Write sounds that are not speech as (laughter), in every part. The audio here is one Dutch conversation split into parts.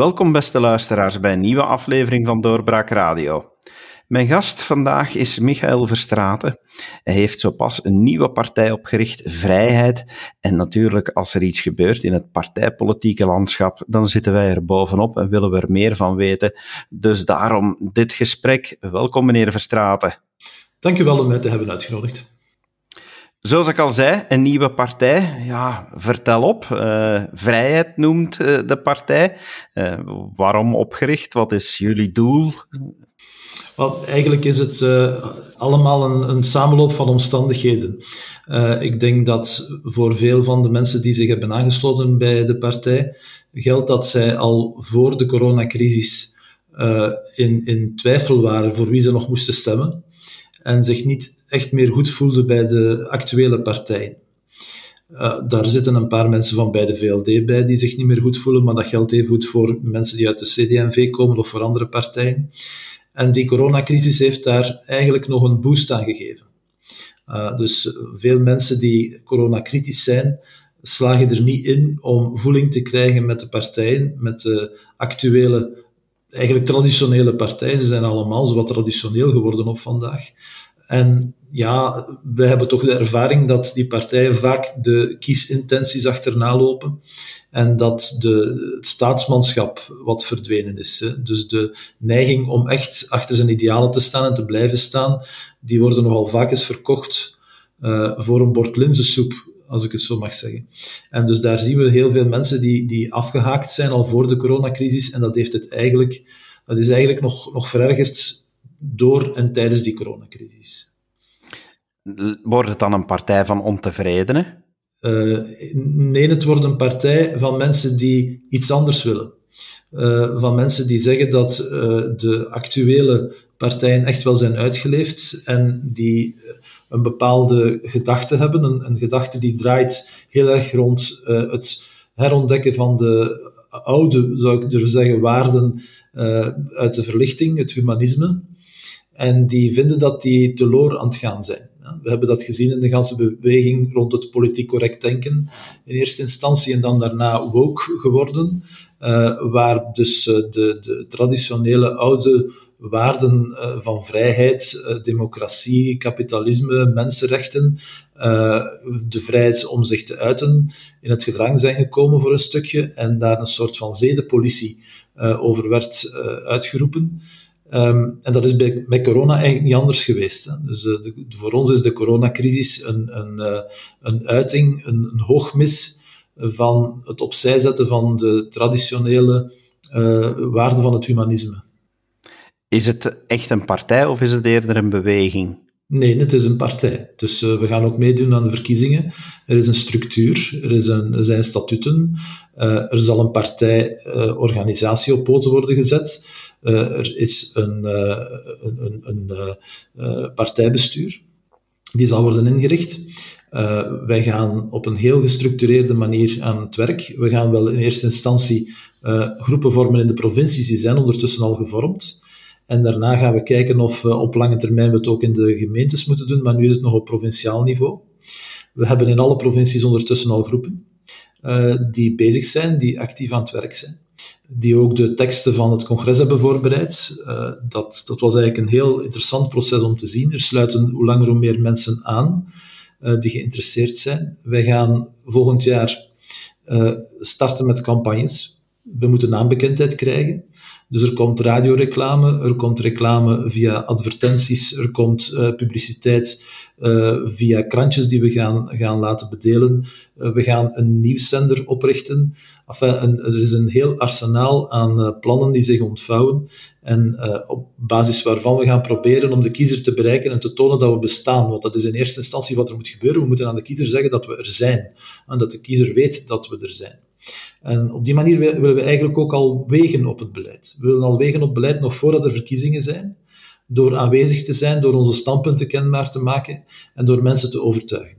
Welkom, beste luisteraars, bij een nieuwe aflevering van Doorbraak Radio. Mijn gast vandaag is Michael Verstraten. Hij heeft zo pas een nieuwe partij opgericht, Vrijheid. En natuurlijk, als er iets gebeurt in het partijpolitieke landschap, dan zitten wij er bovenop en willen we er meer van weten. Dus daarom dit gesprek. Welkom, meneer Verstraten. Dank u wel om mij te hebben uitgenodigd. Zoals ik al zei, een nieuwe partij. Ja, vertel op. Uh, vrijheid noemt uh, de partij. Uh, waarom opgericht? Wat is jullie doel? Well, eigenlijk is het allemaal een, een, samenloop van omstandigheden. ik denk dat voor veel van de mensen die zich hebben aangesloten bij de partij, geldt dat zij al voor de coronacrisis in, in twijfel waren voor wie ze nog moesten stemmen en zich niet echt meer goed voelde bij de actuele partij. Uh, daar zitten een paar mensen van bij de VLD bij die zich niet meer goed voelen, maar dat geldt even goed voor mensen die uit de CD&V komen of voor andere partijen. En die coronacrisis heeft daar eigenlijk nog een boost aan gegeven. Uh, dus veel mensen die coronakritisch zijn, slagen er niet in om voeling te krijgen met de partijen, met de actuele eigenlijk traditionele partijen. Ze zijn allemaal zo wat traditioneel geworden op vandaag. En ja, we hebben toch de ervaring dat die partijen vaak de kiesintenties achterna lopen en dat de, het staatsmanschap wat verdwenen is. Dus de neiging om echt achter zijn idealen te staan en te blijven staan, die worden nogal vaak eens verkocht uh, voor een bord linzensoep, als ik het zo mag zeggen. En dus daar zien we heel veel mensen die, die afgehaakt zijn al voor de coronacrisis en dat heeft het eigenlijk, dat is eigenlijk nog, nog verergerd door en tijdens die coronacrisis. Wordt het dan een partij van ontevredenen? Uh, nee, het wordt een partij van mensen die iets anders willen. Uh, van mensen die zeggen dat uh, de actuele partijen echt wel zijn uitgeleefd en die een bepaalde gedachte hebben. Een, een gedachte die draait heel erg rond het herontdekken van de oude, zou ik durven zeggen, waarden uit de verlichting, het humanisme. En die vinden dat die teloor aan het gaan zijn. We hebben dat gezien in de ganse beweging rond het politiek correct denken. In eerste instantie en dan daarna woke geworden, waar dus uh, de, de, traditionele oude waarden uh, van vrijheid, democratie, kapitalisme, mensenrechten, de vrijheid om zich te uiten, in het gedrang zijn gekomen voor een stukje en daar een soort van zedenpolitie over werd uitgeroepen. Um, en dat is bij, bij, corona eigenlijk niet anders geweest. Dus de, voor ons is de coronacrisis een, een, een uiting, een, een, hoogmis van het opzij zetten van de traditionele uh, waarden van het humanisme. Is het echt een partij of is het eerder een beweging? Nee, het is een partij. Dus we gaan ook meedoen aan de verkiezingen. Er is een structuur, er, is een, er zijn statuten, er zal een partijorganisatie op poten worden gezet. Eh, er is een, eh, een, een, eh, partijbestuur, die zal worden ingericht. Uh, wij gaan op een heel gestructureerde manier aan het werk. We gaan wel in eerste instantie uh, groepen vormen in de provincies, die zijn ondertussen al gevormd. En daarna gaan we kijken of we op lange termijn we het ook in de gemeentes moeten doen, maar nu is het nog op provinciaal niveau. We hebben in alle provincies ondertussen al groepen die bezig zijn, die actief aan het werk zijn die ook de teksten van het congres hebben voorbereid. Dat, dat was eigenlijk een heel interessant proces om te zien. Er sluiten hoe langer hoe meer mensen aan die geïnteresseerd zijn. Wij gaan volgend jaar uh, starten met campagnes. We moeten naambekendheid krijgen. Dus er komt radioreclame, er komt reclame via advertenties, er komt uh, publiciteit uh, via krantjes die we gaan, gaan laten bedelen. Uh, we gaan een nieuwszender oprichten. Enfin, er is een heel arsenaal aan plannen die zich ontvouwen en op basis waarvan we gaan proberen om de kiezer te bereiken en te tonen dat we bestaan. Want dat is in eerste instantie wat er moet gebeuren. We moeten aan de kiezer zeggen dat we er zijn en dat de kiezer weet dat we er zijn. En op die manier willen we eigenlijk ook al wegen op het beleid. We willen al wegen op beleid nog voordat er verkiezingen zijn, door aanwezig te zijn, door onze standpunten kenbaar te maken en door mensen te overtuigen.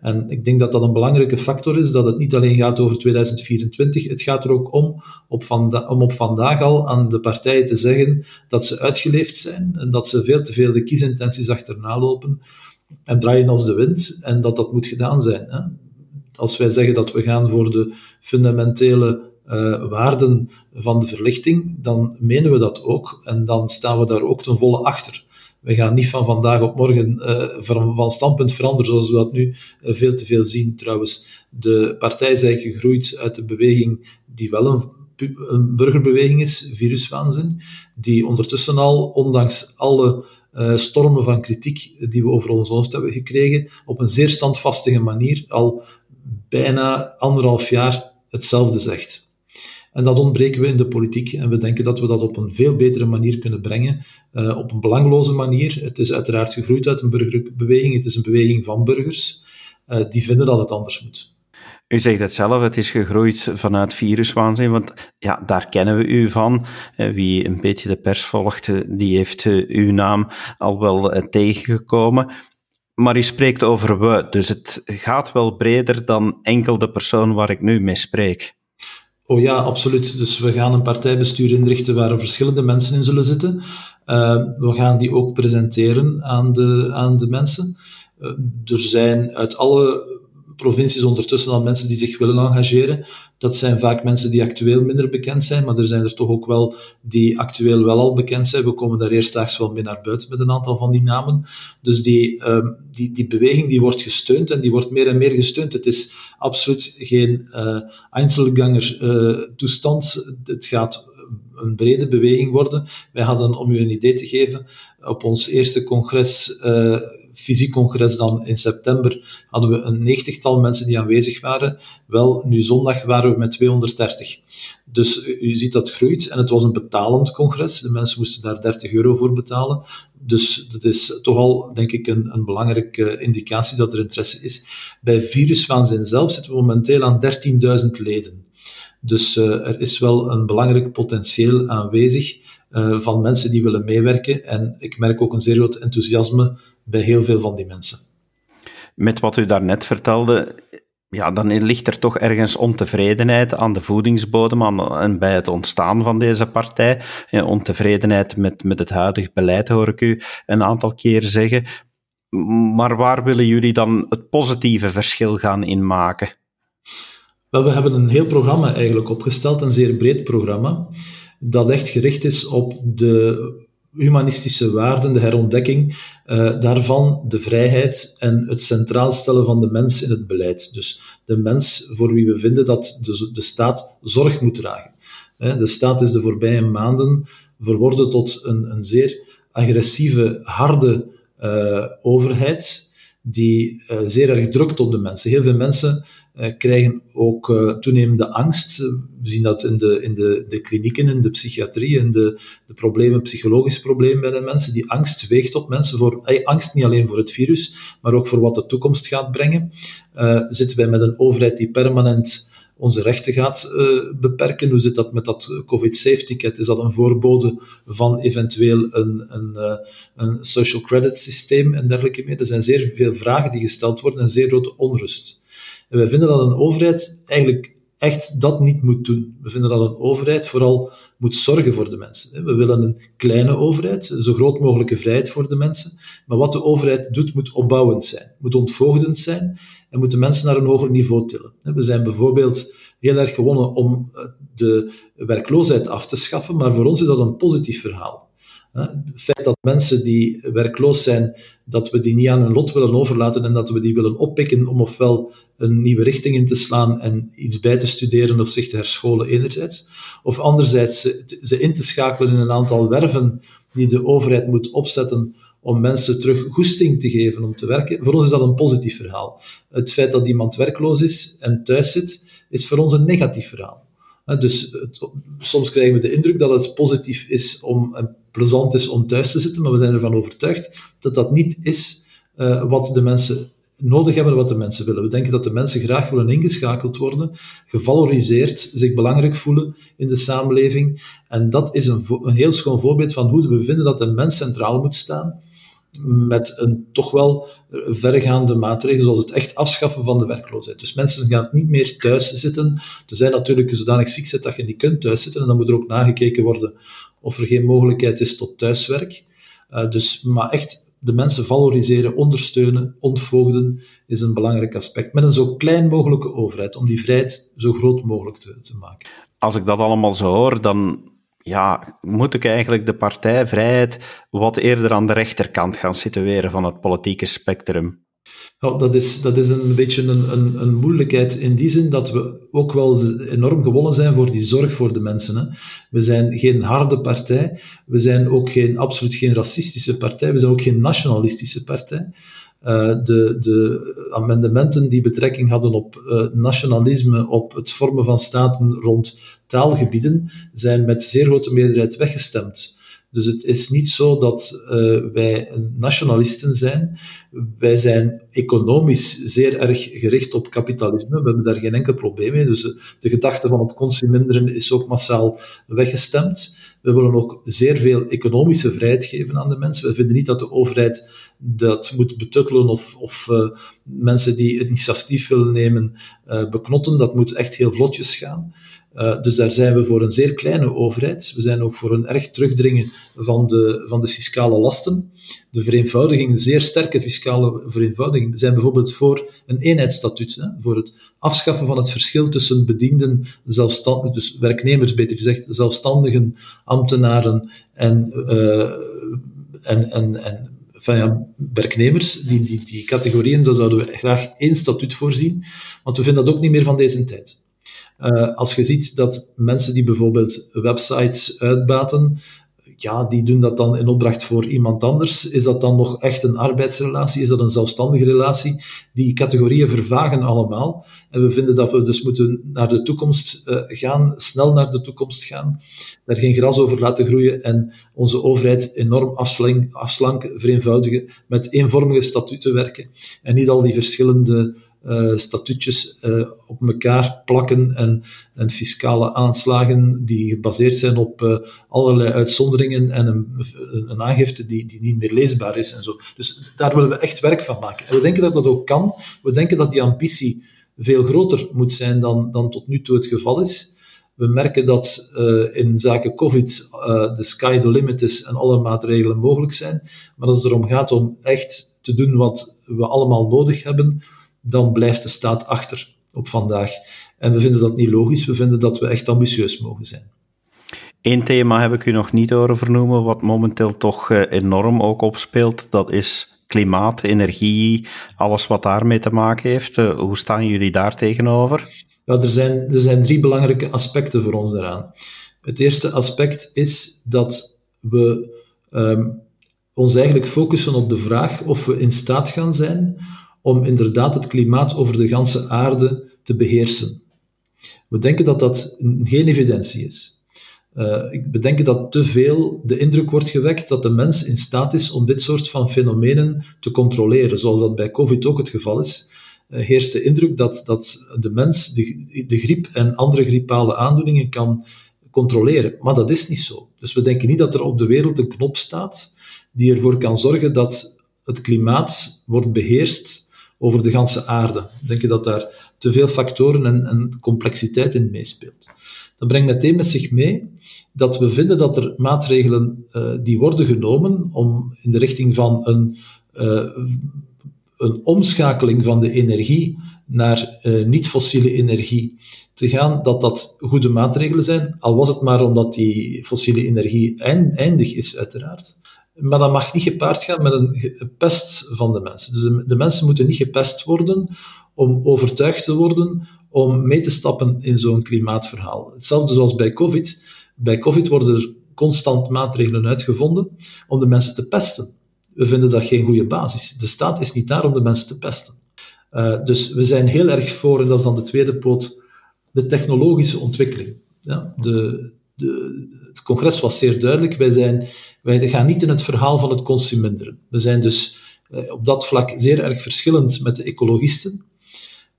En ik denk dat dat een belangrijke factor is, dat het niet alleen gaat over 2024, het gaat er ook om, op om op vandaag al aan de partijen te zeggen dat ze uitgeleefd zijn en dat ze veel te veel de kiesintenties achterna lopen en draaien als de wind en dat dat moet gedaan zijn. Hè als wij zeggen dat we gaan voor de fundamentele waarden van de verlichting, dan menen we dat ook en dan staan we daar ook ten volle achter. We gaan niet van vandaag op morgen van, van, standpunt veranderen, zoals we dat nu veel te veel zien trouwens. De partij is eigenlijk gegroeid uit de beweging die wel een een burgerbeweging is, viruswaanzin, die ondertussen al, ondanks alle stormen van kritiek die we over ons hoofd hebben gekregen, op een zeer standvastige manier al bijna anderhalf jaar hetzelfde zegt. En dat ontbreken we in de politiek en we denken dat we dat op een veel betere manier kunnen brengen, uh, op een belangloze manier. Het is uiteraard gegroeid uit een burgerbeweging, het is een beweging van burgers uh, die vinden dat het anders moet. U zegt het zelf, het is gegroeid vanuit viruswaanzin, want ja, daar kennen we u van. Eh, wie een beetje de pers volgt, eh, die heeft eh, uw naam al wel tegengekomen. Maar u spreekt over we, dus het gaat wel breder dan enkel de persoon waar ik nu mee spreek. Oh ja, absoluut. Dus we gaan een partijbestuur inrichten waar er verschillende mensen in zullen zitten. we gaan die ook presenteren aan de, aan de mensen. er zijn uit alle provincies ondertussen al mensen die zich willen engageren. Dat zijn vaak mensen die actueel minder bekend zijn, maar er zijn er toch ook wel die actueel wel al bekend zijn. We komen daar eerstdaags wel mee naar buiten met een aantal van die namen. Dus die, um, die, die beweging die wordt gesteund en die wordt meer en meer gesteund. Het is absoluut geen uh, Einzelganger uh, toestand. Het gaat een brede beweging worden. Wij hadden, om u een idee te geven, op ons eerste congres uh, fysiek congres dan in september hadden we een negentigtal mensen die aanwezig waren. Wel, nu zondag waren we met 230. Dus u ziet dat groeit en het was een betalend congres. De mensen moesten daar 30 euro voor betalen. Dus dat is toch al, denk ik, een, een belangrijke indicatie dat er interesse is. Bij Viruswaanzin zelf zitten we momenteel aan 13.000 leden. Dus uh, er is wel een belangrijk potentieel aanwezig uh, van mensen die willen meewerken. En ik merk ook een zeer groot enthousiasme bij heel veel van die mensen. Met wat u daarnet vertelde, ja, dan ligt er toch ergens ontevredenheid aan de voedingsbodem aan, en bij het ontstaan van deze partij. Ja, ontevredenheid met, met het huidige beleid, hoor ik u een aantal keren zeggen. Maar waar willen jullie dan het positieve verschil gaan in maken? Wel, we hebben een heel programma eigenlijk opgesteld, een zeer breed programma, dat echt gericht is op de humanistische waarden, de herontdekking uh, daarvan, de vrijheid en het centraal stellen van de mens in het beleid. Dus de mens voor wie we vinden dat de, de staat zorg moet dragen. De staat is de voorbije maanden verworden tot een, een zeer agressieve, harde uh, overheid die uh, zeer erg drukt op de mensen. Heel veel mensen uh, krijgen ook uh, toenemende angst. We zien dat in de, in de, de klinieken, in de psychiatrie, in de, de problemen, psychologische problemen bij de mensen. Die angst weegt op mensen voor, angst niet alleen voor het virus, maar ook voor wat de toekomst gaat brengen. zitten wij met een overheid die permanent onze rechten gaat uh, beperken. Hoe zit dat met dat COVID-safe ticket? Is dat een voorbode van eventueel een, een, uh, een social credit systeem en dergelijke meer? Er zijn zeer veel vragen die gesteld worden en zeer grote onrust. En wij vinden dat een overheid eigenlijk echt dat niet moet doen. We vinden dat een overheid vooral moet zorgen voor de mensen. We willen een kleine overheid, zo groot mogelijke vrijheid voor de mensen. Maar wat de overheid doet, moet opbouwend zijn, moet ontvoogdend zijn en moet de mensen naar een hoger niveau tillen. We zijn bijvoorbeeld heel erg gewonnen om eh, de werkloosheid af te schaffen, maar voor ons is dat een positief verhaal. Het feit dat mensen die werkloos zijn, dat we die niet aan hun lot willen overlaten en dat we die willen oppikken om ofwel een nieuwe richting in te slaan en iets bij te studeren of zich te herscholen enerzijds, of anderzijds ze in te schakelen in een aantal werven die de overheid moet opzetten om mensen terug goesting te geven om te werken. Voor ons is dat een positief verhaal. Het feit dat iemand werkloos is en thuis zit, is voor ons een negatief verhaal. Dus soms krijgen we de indruk dat het positief is om, en plezant is om thuis te zitten, maar we zijn ervan overtuigd dat dat niet is uh, wat de mensen nodig hebben, wat de mensen willen. We denken dat de mensen graag willen ingeschakeld worden, gevaloriseerd, zich belangrijk voelen in de samenleving. En dat is een, een heel schoon voorbeeld van hoe we vinden dat de mens centraal moet staan met een toch wel verregaande maatregel, zoals het echt afschaffen van de werkloosheid. Dus mensen gaan niet meer thuis zitten. Er zijn natuurlijk zodanig ziek zit dat je niet kunt thuis zitten, en dan moet er ook nagekeken worden of er geen mogelijkheid is tot thuiswerk. Uh, dus, maar echt de mensen valoriseren, ondersteunen, ontvoogden, is een belangrijk aspect. Met een zo klein mogelijke overheid, om die vrijheid zo groot mogelijk te, te maken. Als ik dat allemaal zo hoor, dan ja, moet ik eigenlijk de partijvrijheid wat eerder aan de rechterkant gaan situeren van het politieke spectrum. Ja, dat, is, dat is een beetje een, een, een, moeilijkheid in die zin dat we ook wel enorm gewonnen zijn voor die zorg voor de mensen. Hè. We zijn geen harde partij, we zijn ook geen, absoluut geen racistische partij, we zijn ook geen nationalistische partij. Uh, de, de, amendementen die betrekking hadden op uh, nationalisme, op het vormen van staten rond taalgebieden, zijn met zeer grote meerderheid weggestemd. Dus het is niet zo dat uh, wij nationalisten zijn. Wij zijn economisch zeer erg gericht op kapitalisme. We hebben daar geen enkel probleem mee. Dus de gedachte van het consuminderen is ook massaal weggestemd. We willen ook zeer veel economische vrijheid geven aan de mensen. We vinden niet dat de overheid dat moet betuttelen of, of uh, mensen die het initiatief willen nemen uh, beknotten. Dat moet echt heel vlotjes gaan. Uh, dus daar zijn we voor een zeer kleine overheid. We zijn ook voor een erg terugdringen van de, van de fiscale lasten. De vereenvoudiging, een zeer sterke fiscale vereenvoudiging. We zijn bijvoorbeeld voor een eenheidsstatuut, hè, voor het afschaffen van het verschil tussen bedienden, zelfstandigen, dus werknemers beter gezegd, zelfstandigen, ambtenaren en, en, en, en van ja, werknemers, die, die, die categorieën, zo zouden we graag één statuut voorzien, want we vinden dat ook niet meer van deze tijd. Uh, als je ziet dat mensen die bijvoorbeeld websites uitbaten, ja, die doen dat dan in opdracht voor iemand anders. Is dat dan nog echt een arbeidsrelatie? Is dat een zelfstandige relatie? Die categorieën vervagen allemaal. En we vinden dat we dus moeten naar de toekomst uh, gaan, snel naar de toekomst gaan, daar geen gras over laten groeien en onze overheid enorm afslanken, vereenvoudigen, met eenvormige statuten werken en niet al die verschillende uh, statuutjes uh, op elkaar plakken en, en, fiscale aanslagen die gebaseerd zijn op uh, allerlei uitzonderingen en een, een aangifte die, die niet meer leesbaar is en zo. Dus daar willen we echt werk van maken. En we denken dat dat ook kan. We denken dat die ambitie veel groter moet zijn dan, dan tot nu toe het geval is. We merken dat in zaken COVID de sky the limit is en alle maatregelen mogelijk zijn. Maar als het erom gaat om echt te doen wat we allemaal nodig hebben, dan blijft de staat achter op vandaag. En we vinden dat niet logisch, we vinden dat we echt ambitieus mogen zijn. Eén thema heb ik u nog niet horen vernoemen, wat momenteel toch eh, enorm ook opspeelt. Dat is klimaat, energie, alles wat daarmee te maken heeft. Eh, hoe staan jullie daar tegenover? Ja, er, zijn, er zijn drie belangrijke aspecten voor ons daaraan. Het eerste aspect is dat we um, ons eigenlijk focussen op de vraag of we in staat gaan zijn om inderdaad het klimaat over de ganse aarde te beheersen. We denken dat dat geen evidentie is. Uh, we denken dat te veel de indruk wordt gewekt dat de mens in staat is om dit soort van fenomenen te controleren, zoals dat bij COVID ook het geval is. Uh, de indruk dat, dat de mens de, de griep en andere griepale aandoeningen kan controleren. Maar dat is niet zo. Dus we denken niet dat er op de wereld een knop staat die ervoor kan zorgen dat het klimaat wordt beheerst over de ganse aarde. We denken dat daar te veel factoren en, complexiteit in meespeelt. Dat brengt meteen met zich mee dat we vinden dat er maatregelen uh, die worden genomen om in de richting van een, uh, een omschakeling van de energie naar uh, niet-fossiele energie te gaan, dat dat goede maatregelen zijn, al was het maar omdat die fossiele energie eindig is, uiteraard. Maar dat mag niet gepaard gaan met een pest van de mensen. Dus de, mensen moeten niet gepest worden om overtuigd te worden om mee te stappen in zo'n klimaatverhaal. Hetzelfde zoals bij COVID. Bij COVID worden er constant maatregelen uitgevonden om de mensen te pesten. We vinden dat geen goede basis. De staat is niet daar om de mensen te pesten. Uh, dus we zijn heel erg voor, en dat is dan de tweede poot, de technologische ontwikkeling. Ja, de, de, het congres was zeer duidelijk. Wij, zijn, wij gaan niet in het verhaal van het consuminderen. We zijn dus eh, op dat vlak zeer erg verschillend met de ecologisten.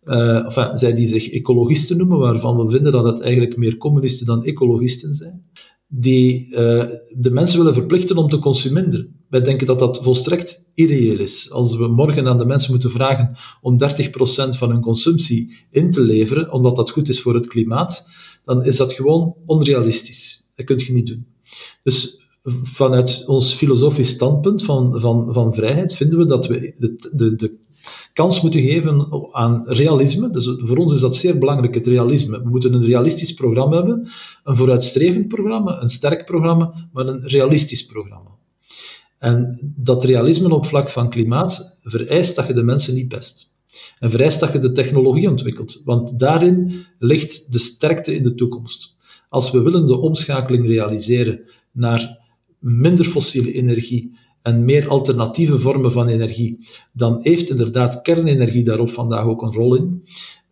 Uh, enfin, zij die zich ecologisten noemen, waarvan we vinden dat het eigenlijk meer communisten dan ecologisten zijn, die uh, de mensen willen verplichten om te consuminderen. Wij denken dat dat volstrekt irreëel is. Als we morgen aan de mensen moeten vragen om 30% van hun consumptie in te leveren, omdat dat goed is voor het klimaat, dan is dat gewoon onrealistisch. Dat kun je niet doen. Dus vanuit ons filosofisch standpunt van, van, van vrijheid vinden we dat we de, de, de kans moeten geven aan realisme. Dus voor ons is dat zeer belangrijk, het realisme. We moeten een realistisch programma hebben, een vooruitstrevend programma, een sterk programma, maar een realistisch programma. En dat realisme op vlak van klimaat vereist dat je de mensen niet pest. En vereist dat je de technologie ontwikkelt, want daarin ligt de sterkte in de toekomst. Als we willen de omschakeling realiseren naar minder fossiele energie en meer alternatieve vormen van energie, dan heeft inderdaad kernenergie daarop vandaag ook een rol in.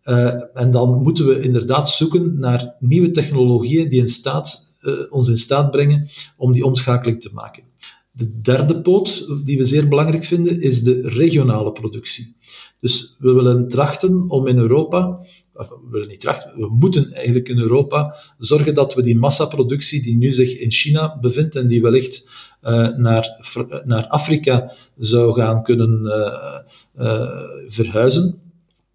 Uh, en dan moeten we inderdaad zoeken naar nieuwe technologieën die in staat, uh, ons in staat brengen om die omschakeling te maken. De derde poot, die we zeer belangrijk vinden, is de regionale productie. Dus we willen trachten om in Europa, we willen niet trachten, we moeten eigenlijk in Europa zorgen dat we die massaproductie die nu zich in China bevindt en die wellicht uh, naar, naar Afrika zou gaan kunnen uh, verhuizen,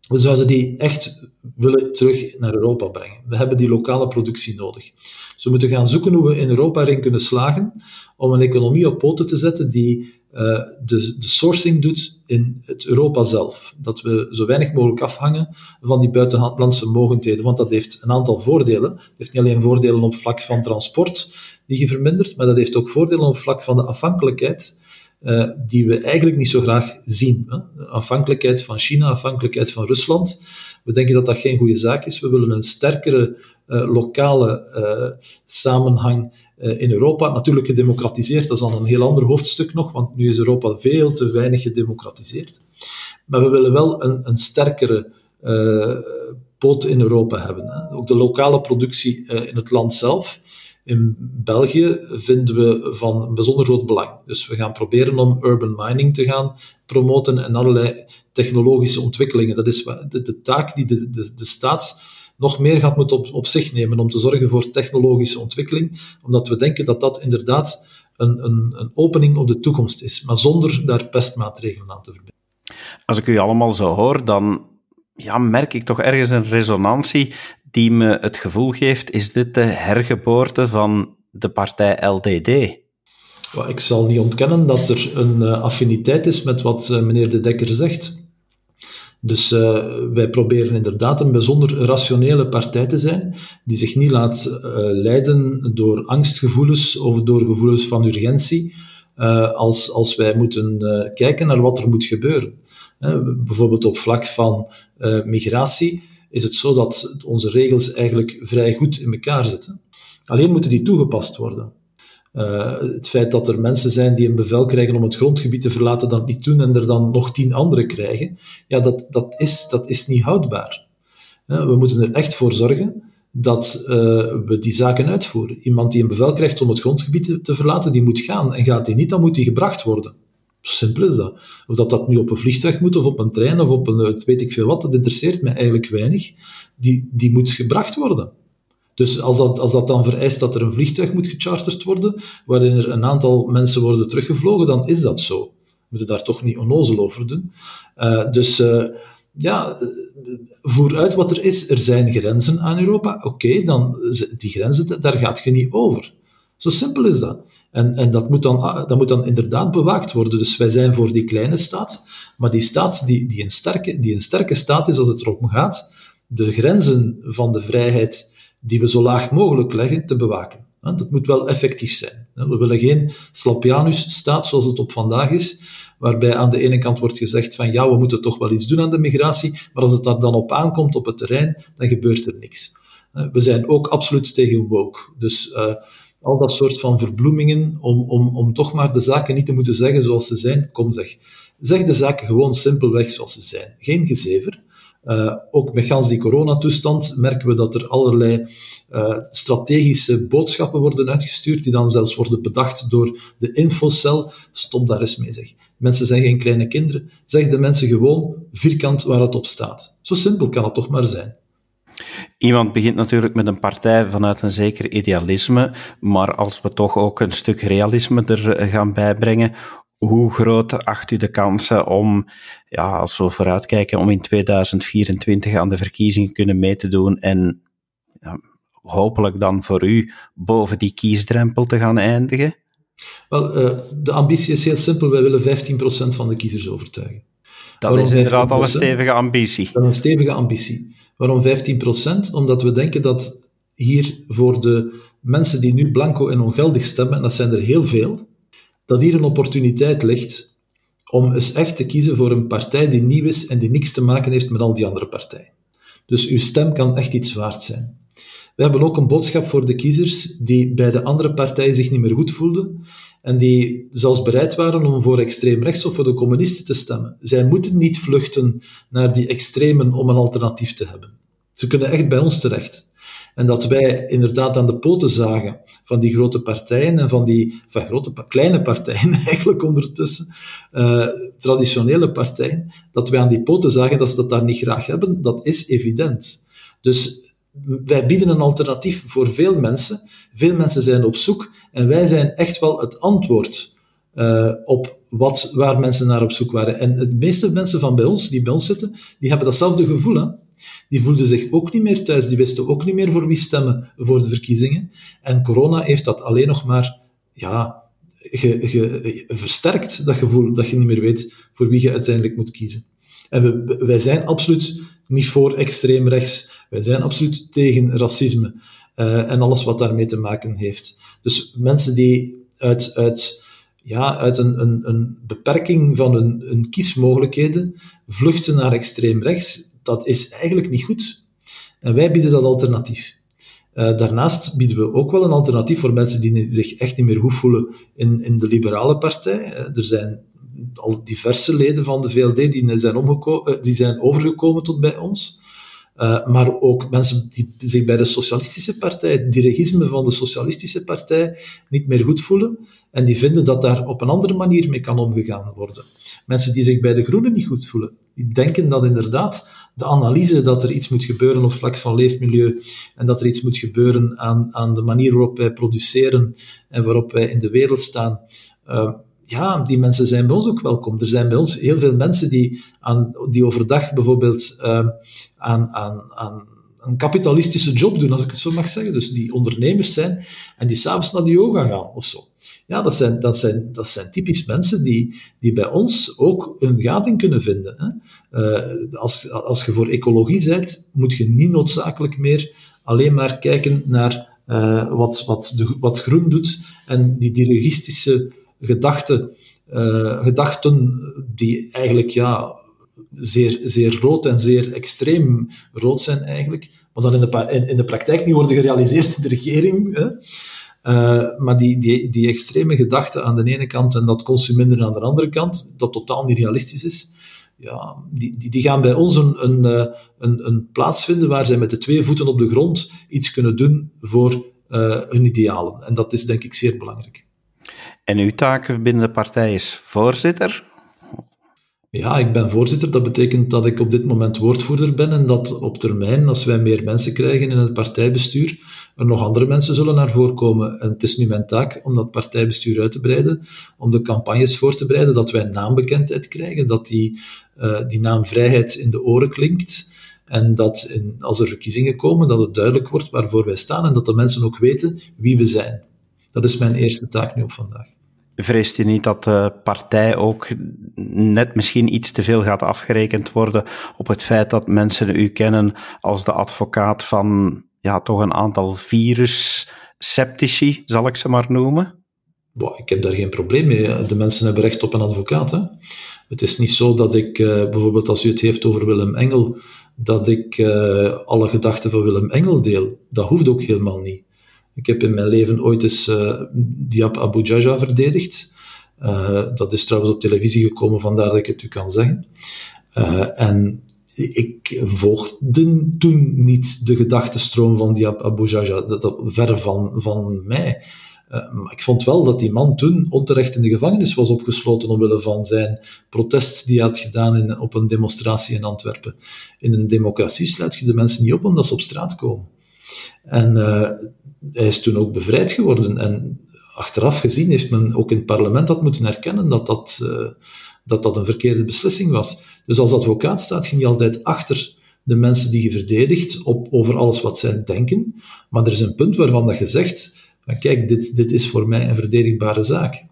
we zouden die echt willen terug naar Europa brengen. We hebben die lokale productie nodig. Dus we moeten gaan zoeken hoe we in Europa erin kunnen slagen om een economie op poten te zetten die uh, de, de, sourcing doet in het Europa zelf. Dat we zo weinig mogelijk afhangen van die buitenlandse mogendheden, want dat heeft een aantal voordelen. Het heeft niet alleen voordelen op vlak van transport, die je vermindert, maar dat heeft ook voordelen op vlak van de afhankelijkheid uh, die we eigenlijk niet zo graag zien. Hè? Afhankelijkheid van China, afhankelijkheid van Rusland. We denken dat dat geen goede zaak is. We willen een sterkere uh, lokale uh, samenhang in Europa. Natuurlijk gedemocratiseerd, dat is dan een heel ander hoofdstuk nog, want nu is Europa veel te weinig gedemocratiseerd. Maar we willen wel een, een sterkere poot in Europa hebben. Hè? Ook de lokale productie in het land zelf in België vinden we van bijzonder groot belang. Dus we gaan proberen om urban mining te gaan promoten en allerlei technologische ontwikkelingen. Dat is de, de taak die de, de, de staat nog meer gaat moeten op, op zich nemen om te zorgen voor technologische ontwikkeling, omdat we denken dat dat inderdaad een, een, een opening op de toekomst is, maar zonder daar pestmaatregelen aan te verbinden. Als ik u allemaal zo hoor, dan ja, merk ik toch ergens een resonantie me het gevoel geeft, is dit de hergeboorte van de partij LDD? Ik zal niet ontkennen dat er een uh, affiniteit is met wat uh, meneer De Dekker zegt. Dus wij proberen inderdaad een bijzonder rationele partij te zijn, die zich niet laat leiden door angstgevoelens of door gevoelens van urgentie, als, als wij moeten kijken naar wat er moet gebeuren. bijvoorbeeld op vlak van migratie is het zo dat onze regels eigenlijk vrij goed in elkaar zitten. Alleen moeten die toegepast worden. Uh, het feit dat er mensen zijn die een bevel krijgen om het grondgebied te verlaten, dat niet doen en er dan nog tien anderen krijgen, ja, dat, dat, is, dat is niet houdbaar. Uh, we moeten er echt voor zorgen dat uh, we die zaken uitvoeren. Iemand die een bevel krijgt om het grondgebied te, te verlaten, die moet gaan. En gaat die niet, dan moet die gebracht worden. Simpel is dat. Of dat dat nu op een vliegtuig moet, of op een trein, of op een weet ik veel wat, dat interesseert mij eigenlijk weinig. Die, die moet gebracht worden. Dus als dat, als dat dan vereist dat er een vliegtuig moet gecharterd worden, waarin er een aantal mensen worden teruggevlogen, dan is dat zo. We moeten daar toch niet onnozel over doen. Uh, dus uh, ja, vooruit wat er is. Er zijn grenzen aan Europa. Oké, dan die grenzen, daar gaat je niet over. Zo simpel is dat. En, en dat, moet dan, ah, dat moet dan inderdaad bewaakt worden. Dus wij zijn voor die kleine staat, maar die staat die, die, een, sterke, die een sterke staat is als het erom gaat, de grenzen van de vrijheid die we zo laag mogelijk leggen, te bewaken. Dat moet wel effectief zijn. We willen geen Slapianus-staat zoals het op vandaag is, waarbij aan de ene kant wordt gezegd van ja, we moeten toch wel iets doen aan de migratie, maar als het daar dan op aankomt op het terrein, dan gebeurt er niks. We zijn ook absoluut tegen woke. Dus uh, al dat soort van verbloemingen, om, om, om toch maar de zaken niet te moeten zeggen zoals ze zijn. Kom zeg, zeg de zaken gewoon simpelweg zoals ze zijn. Geen gezever. Uh, ook met gans die coronatoestand merken we dat er allerlei uh, strategische boodschappen worden uitgestuurd, die dan zelfs worden bedacht door de infocel. Stop daar eens mee, zeg. Mensen zijn geen kleine kinderen. Zeg de mensen gewoon vierkant waar het op staat. Zo simpel kan het toch maar zijn. Iemand begint natuurlijk met een partij vanuit een zeker idealisme, maar als we toch ook een stuk realisme er gaan bijbrengen, hoe groot acht u de kansen om, ja, als we vooruitkijken, om in 2024 aan de verkiezingen kunnen mee te doen en ja, hopelijk dan voor u boven die kiesdrempel te gaan eindigen? Wel, uh, de ambitie is heel simpel. Wij willen 15% van de kiezers overtuigen. Dat Waarom is inderdaad al een stevige ambitie. Dat is een stevige ambitie. Waarom 15%? Omdat we denken dat hier voor de mensen die nu blanco en ongeldig stemmen, en dat zijn er heel veel, dat hier een opportuniteit ligt om eens echt te kiezen voor een partij die nieuw is en die niks te maken heeft met al die andere partijen. Dus uw stem kan echt iets waard zijn. We hebben ook een boodschap voor de kiezers die bij de andere partijen zich niet meer goed voelden en die zelfs bereid waren om voor extreem rechts of voor de communisten te stemmen. Zij moeten niet vluchten naar die extremen om een alternatief te hebben. Ze kunnen echt bij ons terecht. En dat wij inderdaad aan de poten zagen van die grote partijen en van die van grote, kleine partijen (laughs) eigenlijk ondertussen, uh, traditionele partijen, dat wij aan die poten zagen dat ze dat daar niet graag hebben, dat is evident. Dus wij bieden een alternatief voor veel mensen. Veel mensen zijn op zoek en wij zijn echt wel het antwoord uh, op wat, waar mensen naar op zoek waren. En de meeste mensen van bij ons, die bij ons zitten, die hebben datzelfde gevoel. Hè? Die voelden zich ook niet meer thuis, die wisten ook niet meer voor wie stemmen voor de verkiezingen. En corona heeft dat alleen nog maar ja, versterkt, dat gevoel dat je niet meer weet voor wie je uiteindelijk moet kiezen. En we, wij zijn absoluut niet voor extreem rechts. Wij zijn absoluut tegen racisme uh, en alles wat daarmee te maken heeft. Dus mensen die uit, uit, ja, uit een, een, beperking van hun, hun kiesmogelijkheden vluchten naar extreem rechts, dat is eigenlijk niet goed. En wij bieden dat alternatief. Uh, daarnaast bieden we ook wel een alternatief voor mensen die zich echt niet meer goed voelen in, in de liberale partij. Uh, er zijn al diverse leden van de VLD die zijn, die zijn overgekomen tot bij ons. Uh, maar ook mensen die zich bij de Socialistische Partij, het dirigisme van de Socialistische Partij, niet meer goed voelen en die vinden dat daar op een andere manier mee kan omgegaan worden. Mensen die zich bij de Groenen niet goed voelen, die denken dat inderdaad de analyse dat er iets moet gebeuren op vlak van leefmilieu en dat er iets moet gebeuren aan, aan de manier waarop wij produceren en waarop wij in de wereld staan, uh, ja, die mensen zijn bij ons ook welkom. Er zijn bij ons heel veel mensen die, aan, die overdag bijvoorbeeld uh, aan, aan, aan een kapitalistische job doen, als ik het zo mag zeggen. Dus die ondernemers zijn en die s'avonds naar de yoga gaan of zo. Ja, dat zijn, dat zijn, dat zijn typisch mensen die, die bij ons ook een gating kunnen vinden. Hè. Uh, als, als je voor ecologie bent, moet je niet noodzakelijk meer alleen maar kijken naar uh, wat, wat, de, wat groen doet en die dirigistische gedachten, uh, gedachten die eigenlijk ja, zeer, zeer rood en zeer extreem rood zijn eigenlijk, maar dan in de, in, de praktijk niet worden gerealiseerd in de regering. Hè? Uh, maar die, die, die extreme gedachten aan de ene kant en dat consumeren aan de andere kant, dat totaal niet realistisch is, ja, die, die, die gaan bij ons een, een, eh, een, een plaats vinden waar zij met de twee voeten op de grond iets kunnen doen voor hun idealen. En dat is denk ik zeer belangrijk. En uw taak binnen de partij is voorzitter? Ja, ik ben voorzitter. Dat betekent dat ik op dit moment woordvoerder ben en dat op termijn, als wij meer mensen krijgen in het partijbestuur, er nog andere mensen zullen naar voren komen. En het is nu mijn taak om dat partijbestuur uit te breiden, om de campagnes voor te bereiden, dat wij naambekendheid krijgen, dat die, die naamvrijheid in de oren klinkt. En dat als er verkiezingen komen, dat het duidelijk wordt waarvoor wij staan en dat de mensen ook weten wie we zijn. Dat is mijn eerste taak nu op vandaag. Vreest u niet dat de partij ook net misschien iets te veel gaat afgerekend worden op het feit dat mensen u kennen als de advocaat van ja, toch een aantal virus-sceptici, zal ik ze maar noemen? ik heb daar geen probleem mee. De mensen hebben recht op een advocaat. Hè? Het is niet zo dat ik, uh, bijvoorbeeld als u het heeft over Willem Engel, dat ik uh, alle gedachten van Willem Engel deel. Dat hoeft ook helemaal niet. Ik heb in mijn leven ooit eens uh, Diab Abu Jaja verdedigd. Uh, dat is trouwens op televisie gekomen, vandaar dat ik het u kan zeggen. Uh, en ik volgde toen niet de gedachtenstroom van Diab Abu Jaja, dat, dat ver van, van mij. Maar ik vond wel dat die man toen onterecht in de gevangenis was opgesloten omwille van zijn protest die hij had gedaan in, op een demonstratie in Antwerpen. In een democratie sluit je de mensen niet op omdat ze op straat komen. En hij is toen ook bevrijd geworden. En achteraf gezien heeft men ook in het parlement dat moeten erkennen dat dat, uh, dat, dat een verkeerde beslissing was. Dus als advocaat staat je niet altijd achter de mensen die je verdedigt op, over alles wat zij denken. Maar er is een punt waarvan dat je zegt, kijk, dit, dit is voor mij een verdedigbare zaak.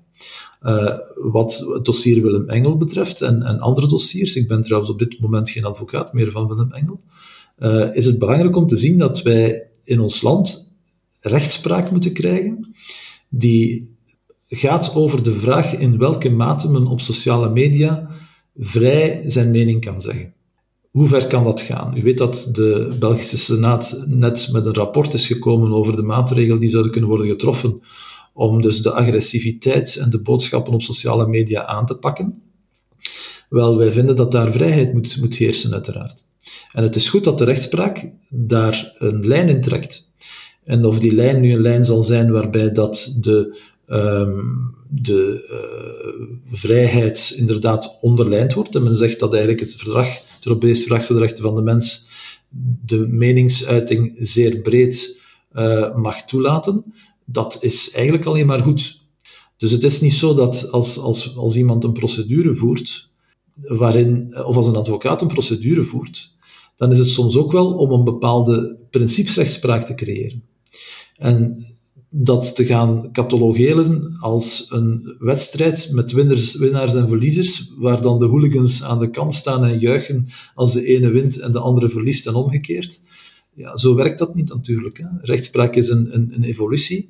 Uh, wat het dossier Willem Engel betreft en, en, andere dossiers, ik ben trouwens op dit moment geen advocaat meer van Willem Engel, uh, is het belangrijk om te zien dat wij in ons land rechtspraak moeten krijgen die gaat over de vraag in welke mate men op sociale media vrij zijn mening kan zeggen. Hoe ver kan dat gaan? U weet dat de Belgische Senaat net met een rapport is gekomen over de maatregelen die zouden kunnen worden getroffen om dus de agressiviteit en de boodschappen op sociale media aan te pakken. Wel, wij vinden dat daar vrijheid moet, moet heersen, uiteraard. En het is goed dat de rechtspraak daar een lijn in trekt. En of die lijn nu een lijn zal zijn waarbij dat de, um, de uh, vrijheid inderdaad onderlijnd wordt, en men zegt dat eigenlijk het verdrag, het Europees Rechten van de Mens, de meningsuiting zeer breed uh, mag toelaten, dat is eigenlijk alleen maar goed. Dus het is niet zo dat als, als, als iemand een procedure voert, waarin, of als een advocaat een procedure voert, dan is het soms ook wel om een bepaalde principesrechtspraak te creëren. En dat te gaan catalogeren als een wedstrijd met winners, winnaars en verliezers, waar dan de hooligans aan de kant staan en juichen als de ene wint en de andere verliest en omgekeerd. Ja, zo werkt dat niet natuurlijk. Hè. Rechtspraak is een, een, een evolutie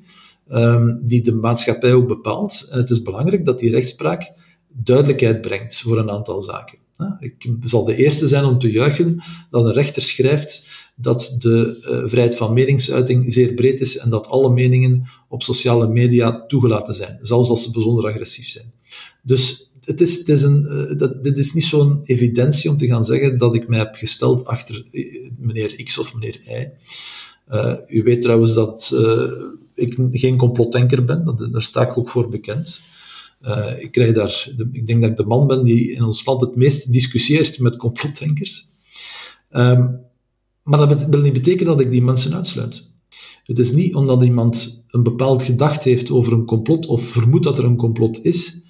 um, die de maatschappij ook bepaalt. En het is belangrijk dat die rechtspraak duidelijkheid brengt voor een aantal zaken. Ik zal de eerste zijn om te juichen dat een rechter schrijft dat de uh, vrijheid van meningsuiting zeer breed is en dat alle meningen op sociale media toegelaten zijn, zelfs als ze bijzonder agressief zijn. Dus het is, het is een, uh, dat, dit is niet zo'n evidentie om te gaan zeggen dat ik mij heb gesteld achter uh, meneer X of meneer Y. u weet trouwens dat ik geen complotdenker ben, dat, daar sta ik ook voor bekend. Ik, krijg daar, ik denk dat ik de man ben die in ons land het meest discussieert met complotdenkers. Um, maar dat wil niet betekenen dat ik die mensen uitsluit. Het is niet omdat iemand een bepaald gedacht heeft over een complot of vermoedt dat er een complot is,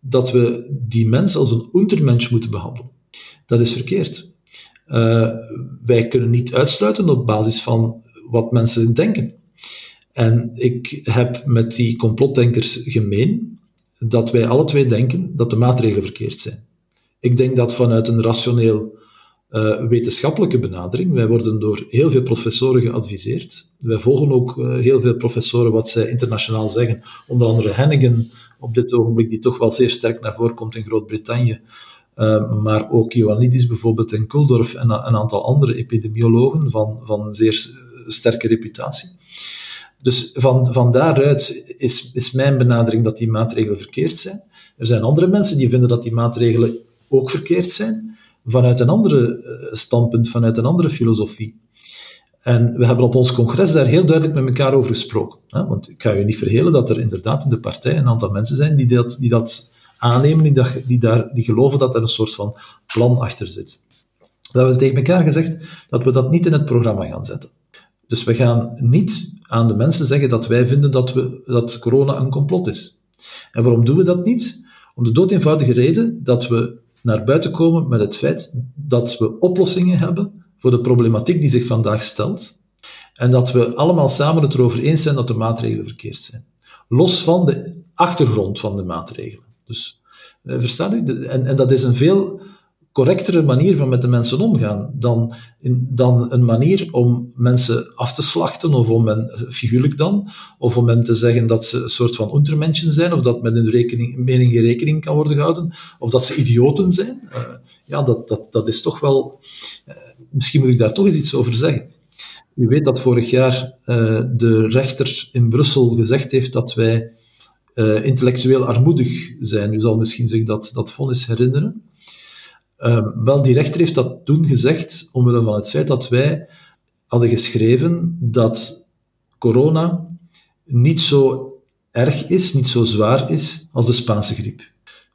dat we die mens als een untermensch moeten behandelen. Dat is verkeerd. Uh, wij kunnen niet uitsluiten op basis van wat mensen denken. En ik heb met die complotdenkers gemeen dat wij alle twee denken dat de maatregelen verkeerd zijn. Ik denk dat vanuit een rationeel uh, wetenschappelijke benadering. Wij worden door heel veel professoren geadviseerd. Wij volgen ook uh, heel veel professoren wat zij internationaal zeggen. Onder andere Hennigan op dit ogenblik, die toch wel zeer sterk naar voren komt in Groot-Brittannië. Uh, maar ook Ioannidis bijvoorbeeld en Kuldorf en een aantal andere epidemiologen van, van zeer sterke reputatie. Dus van, van daaruit is, is mijn benadering dat die maatregelen verkeerd zijn. Er zijn andere mensen die vinden dat die maatregelen ook verkeerd zijn vanuit een andere eh, standpunt, vanuit een andere filosofie. En we hebben op ons congres daar heel duidelijk met elkaar over gesproken. Want ik ga je niet verhelen dat er inderdaad in de partij een aantal mensen zijn die dat, die dat aannemen, die, dat, die, daar, die geloven dat er een soort van plan achter zit. We hebben tegen elkaar gezegd dat we dat niet in het programma gaan zetten. Dus we gaan niet aan de mensen zeggen dat wij vinden dat, we, dat corona een complot is. En waarom doen we dat niet? Om de dood eenvoudige reden dat we naar buiten komen met het feit dat we oplossingen hebben voor de problematiek die zich vandaag stelt en dat we allemaal samen het erover eens zijn dat de maatregelen verkeerd zijn. Los van de achtergrond van de maatregelen. Dus, eh, verstaan u? En, en dat is een veel correctere manier van met de mensen omgaan dan, dan een manier om mensen af te slachten, of om men, figuurlijk dan, of om men te zeggen dat ze een soort van untermenschen zijn, of dat met hun rekening, mening in rekening kan worden gehouden, of dat ze idioten zijn. Uh, ja, dat, dat, dat is toch wel... Uh, misschien moet ik daar toch eens iets over zeggen. U weet dat vorig jaar uh, de rechter in Brussel gezegd heeft dat wij intellectueel armoedig zijn. U zal misschien zich dat, dat vonnis herinneren. Um, wel, die rechter heeft dat toen gezegd omwille van het feit dat wij hadden geschreven dat corona niet zo erg is, niet zo zwaar is als de Spaanse griep.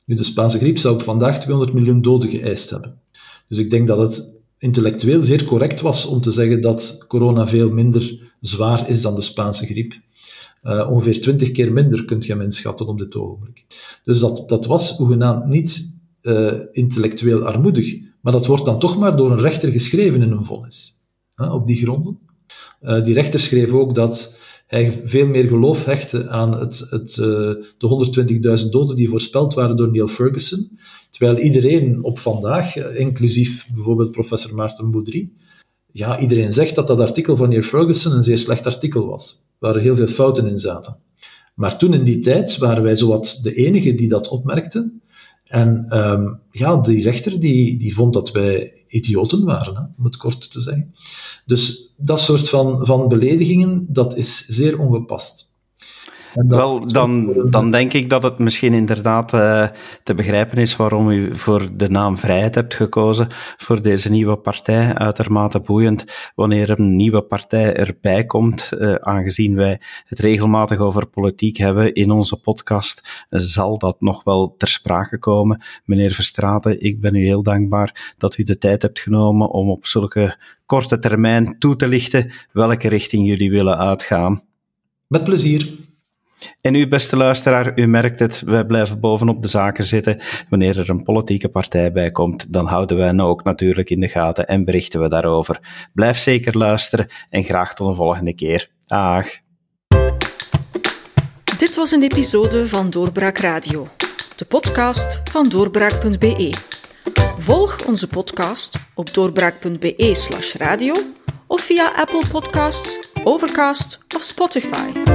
Nu, de Spaanse griep zou op vandaag 200 miljoen doden geëist hebben. Dus ik denk dat het intellectueel zeer correct was om te zeggen dat corona veel minder zwaar is dan de Spaanse griep. Uh, ongeveer 20 keer minder kunt je hem inschatten op dit ogenblik. Dus dat, dat was hoegenaamd niet uh, intellectueel armoedig. Maar dat wordt dan toch maar door een rechter geschreven in een vonnis. op die gronden. Uh, die rechter schreef ook dat hij veel meer geloof hechtte aan het, het, uh, de 120.000 doden die voorspeld waren door Neil Ferguson, terwijl iedereen op vandaag, inclusief bijvoorbeeld professor Maarten Boudry, ja, iedereen zegt dat dat artikel van Neil Ferguson een zeer slecht artikel was, waar er heel veel fouten in zaten. Maar toen in die tijd waren wij zowat de enigen die dat opmerkten. En um, ja, die rechter die, die vond dat wij idioten waren, hè, om het kort te zeggen. Dus dat soort van, van beledigingen, dat is zeer ongepast. Wel, dan, dan denk ik dat het misschien inderdaad uh, te begrijpen is waarom u voor de naam Vrijheid hebt gekozen voor deze nieuwe partij. Uitermate boeiend wanneer een nieuwe partij erbij komt. Uh, aangezien wij het regelmatig over politiek hebben in onze podcast, uh, zal dat nog wel ter sprake komen. Meneer Verstraten, ik ben u heel dankbaar dat u de tijd hebt genomen om op zulke korte termijn toe te lichten welke richting jullie willen uitgaan. Met plezier. En u, beste luisteraar, u merkt het, wij blijven bovenop de zaken zitten. Wanneer er een politieke partij bij komt, dan houden wij ook natuurlijk in de gaten en berichten we daarover. Blijf zeker luisteren en graag tot een volgende keer. Dag. Dit was een episode van Doorbraak Radio, de podcast van doorbraak.be. Volg onze podcast op doorbraak.be/radio of via Apple Podcasts, Overcast of Spotify.